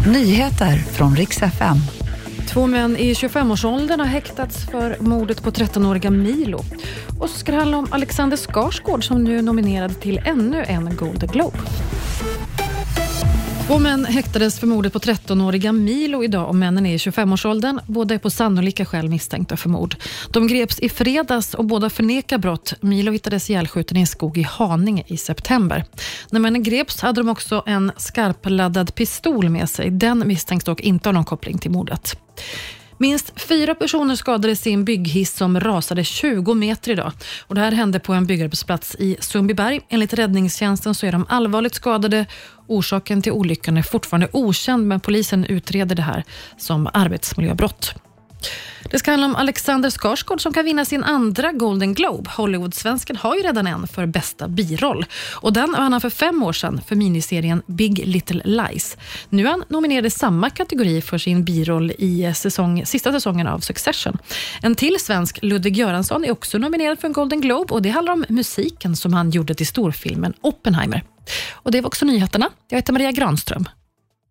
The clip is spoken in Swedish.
Nyheter från riks FM. Två män i 25-årsåldern har häktats för mordet på 13-åriga Milo. Och så ska det handla om Alexander Skarsgård som nu är nominerad till ännu en Golden Globe. Två män häktades för mordet på 13-åriga Milo idag och männen är i 25-årsåldern. Båda är på sannolika skäl misstänkta för mord. De greps i fredags och båda förnekar brott. Milo hittades ihjälskjuten i en skog i Haninge i september. När männen greps hade de också en skarpladdad pistol med sig. Den misstänks dock inte ha någon koppling till mordet. Minst fyra personer skadades i en bygghiss som rasade 20 meter idag. Och det här hände på en byggarbetsplats i Sundbyberg. Enligt räddningstjänsten så är de allvarligt skadade. Orsaken till olyckan är fortfarande okänd, men polisen utreder det här som arbetsmiljöbrott. Det ska handla om Alexander Skarsgård som kan vinna sin andra Golden Globe. Hollywoodsvensken har ju redan en för bästa biroll. Och Den vann han för fem år sedan för miniserien Big Little Lies. Nu är han nominerad i samma kategori för sin biroll i säsong, sista säsongen av Succession. En till svensk, Ludvig Göransson, är också nominerad för en Golden Globe och det handlar om musiken som han gjorde till storfilmen Oppenheimer. Och Det var också nyheterna. Jag heter Maria Granström.